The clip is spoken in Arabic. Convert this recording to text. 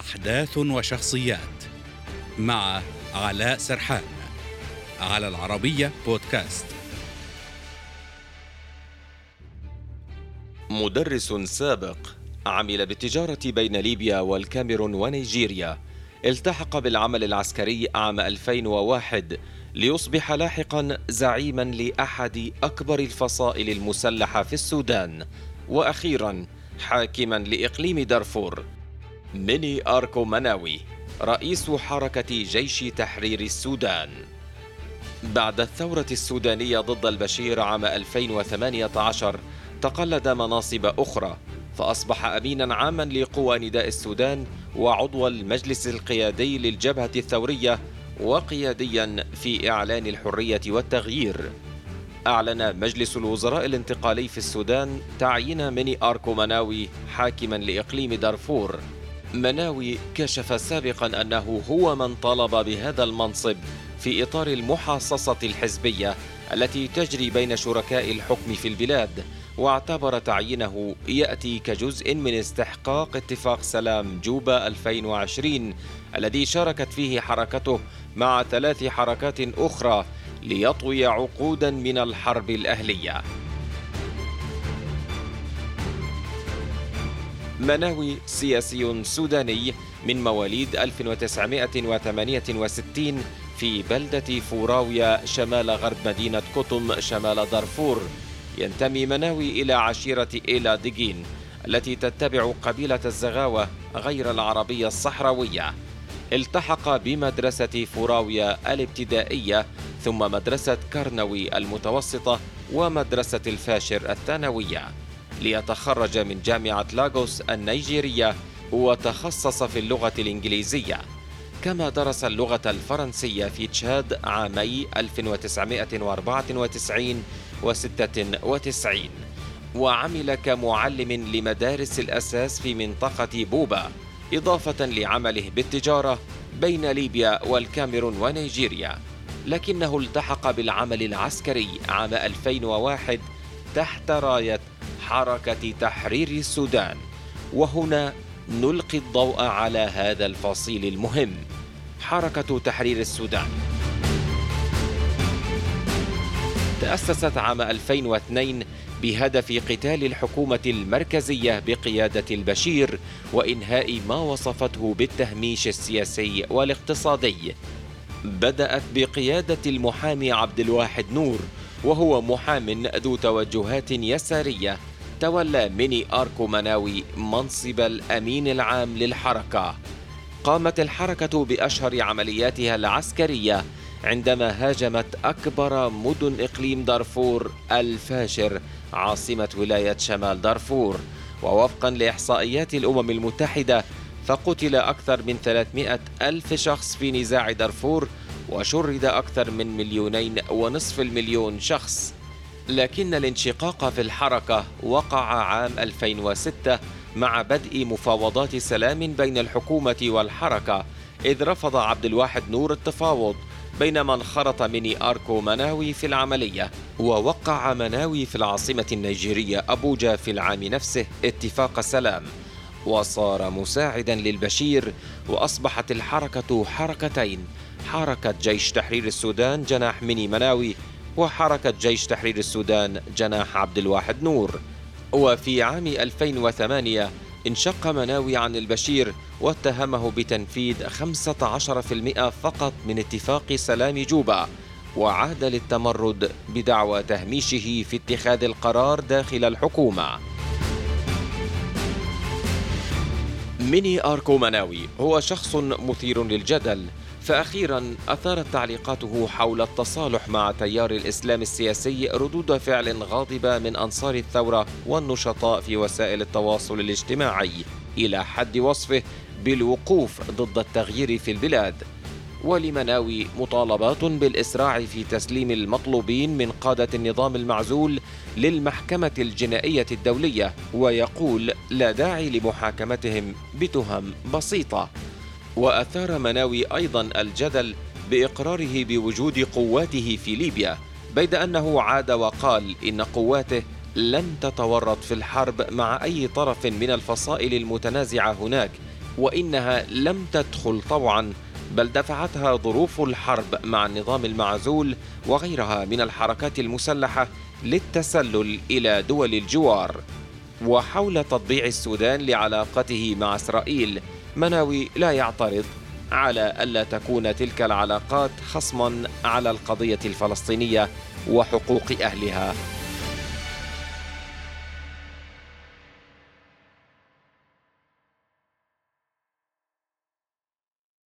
أحداث وشخصيات مع علاء سرحان على العربية بودكاست. مدرس سابق عمل بالتجارة بين ليبيا والكاميرون ونيجيريا. التحق بالعمل العسكري عام 2001 ليصبح لاحقا زعيما لأحد أكبر الفصائل المسلحة في السودان. وأخيرا حاكما لإقليم دارفور. ميني أركو مناوي رئيس حركة جيش تحرير السودان. بعد الثورة السودانية ضد البشير عام 2018 تقلد مناصب أخرى فأصبح أمينا عاما لقوى نداء السودان وعضو المجلس القيادي للجبهة الثورية وقياديا في إعلان الحرية والتغيير. أعلن مجلس الوزراء الانتقالي في السودان تعيين ميني أركو مناوي حاكما لإقليم دارفور. مناوي كشف سابقا أنه هو من طالب بهذا المنصب في إطار المحاصصة الحزبية التي تجري بين شركاء الحكم في البلاد واعتبر تعيينه يأتي كجزء من استحقاق اتفاق سلام جوبا 2020 الذي شاركت فيه حركته مع ثلاث حركات أخرى ليطوي عقودا من الحرب الأهلية. مناوي سياسي سوداني من مواليد 1968 في بلدة فوراويا شمال غرب مدينة كتم شمال دارفور. ينتمي مناوي إلى عشيرة إيلا ديجين التي تتبع قبيلة الزغاوة غير العربية الصحراوية. التحق بمدرسة فوراويا الابتدائية ثم مدرسة كرنوي المتوسطة ومدرسة الفاشر الثانوية. ليتخرج من جامعة لاغوس النيجيرية وتخصص في اللغة الإنجليزية. كما درس اللغة الفرنسية في تشاد عامي 1994 و 96 وعمل كمعلم لمدارس الأساس في منطقة بوبا إضافة لعمله بالتجارة بين ليبيا والكاميرون ونيجيريا. لكنه التحق بالعمل العسكري عام 2001 تحت راية حركة تحرير السودان. وهنا نلقي الضوء على هذا الفصيل المهم. حركة تحرير السودان. تأسست عام 2002 بهدف قتال الحكومة المركزية بقيادة البشير وإنهاء ما وصفته بالتهميش السياسي والاقتصادي. بدأت بقيادة المحامي عبد الواحد نور وهو محام ذو توجهات يسارية. تولى ميني أركو مناوي منصب الأمين العام للحركة. قامت الحركة بأشهر عملياتها العسكرية عندما هاجمت أكبر مدن إقليم دارفور الفاشر عاصمة ولاية شمال دارفور. ووفقا لإحصائيات الأمم المتحدة فقتل أكثر من 300 ألف شخص في نزاع دارفور وشرد أكثر من مليونين ونصف المليون شخص. لكن الانشقاق في الحركة وقع عام 2006 مع بدء مفاوضات سلام بين الحكومة والحركة إذ رفض عبد الواحد نور التفاوض بينما انخرط ميني أركو مناوي في العملية ووقع مناوي في العاصمة النيجيرية أبوجا في العام نفسه اتفاق سلام. وصار مساعدا للبشير وأصبحت الحركة حركتين حركة جيش تحرير السودان جناح ميني مناوي وحركة جيش تحرير السودان جناح عبد الواحد نور. وفي عام 2008 انشق مناوي عن البشير واتهمه بتنفيذ 15% فقط من اتفاق سلام جوبا وعاد للتمرد بدعوى تهميشه في اتخاذ القرار داخل الحكومة. ميني أركو مناوي هو شخص مثير للجدل فأخيرا أثارت تعليقاته حول التصالح مع تيار الإسلام السياسي ردود فعل غاضبة من أنصار الثورة والنشطاء في وسائل التواصل الاجتماعي إلى حد وصفه بالوقوف ضد التغيير في البلاد. ولمناوي مطالبات بالإسراع في تسليم المطلوبين من قادة النظام المعزول للمحكمة الجنائية الدولية ويقول لا داعي لمحاكمتهم بتهم بسيطة. وأثار مناوي أيضا الجدل بإقراره بوجود قواته في ليبيا بيد أنه عاد وقال إن قواته لن تتورط في الحرب مع أي طرف من الفصائل المتنازعة هناك وإنها لم تدخل طوعا بل دفعتها ظروف الحرب مع النظام المعزول وغيرها من الحركات المسلحة للتسلل إلى دول الجوار. وحول تطبيع السودان لعلاقته مع إسرائيل. مناوي لا يعترض على ألا تكون تلك العلاقات خصما على القضية الفلسطينية وحقوق أهلها.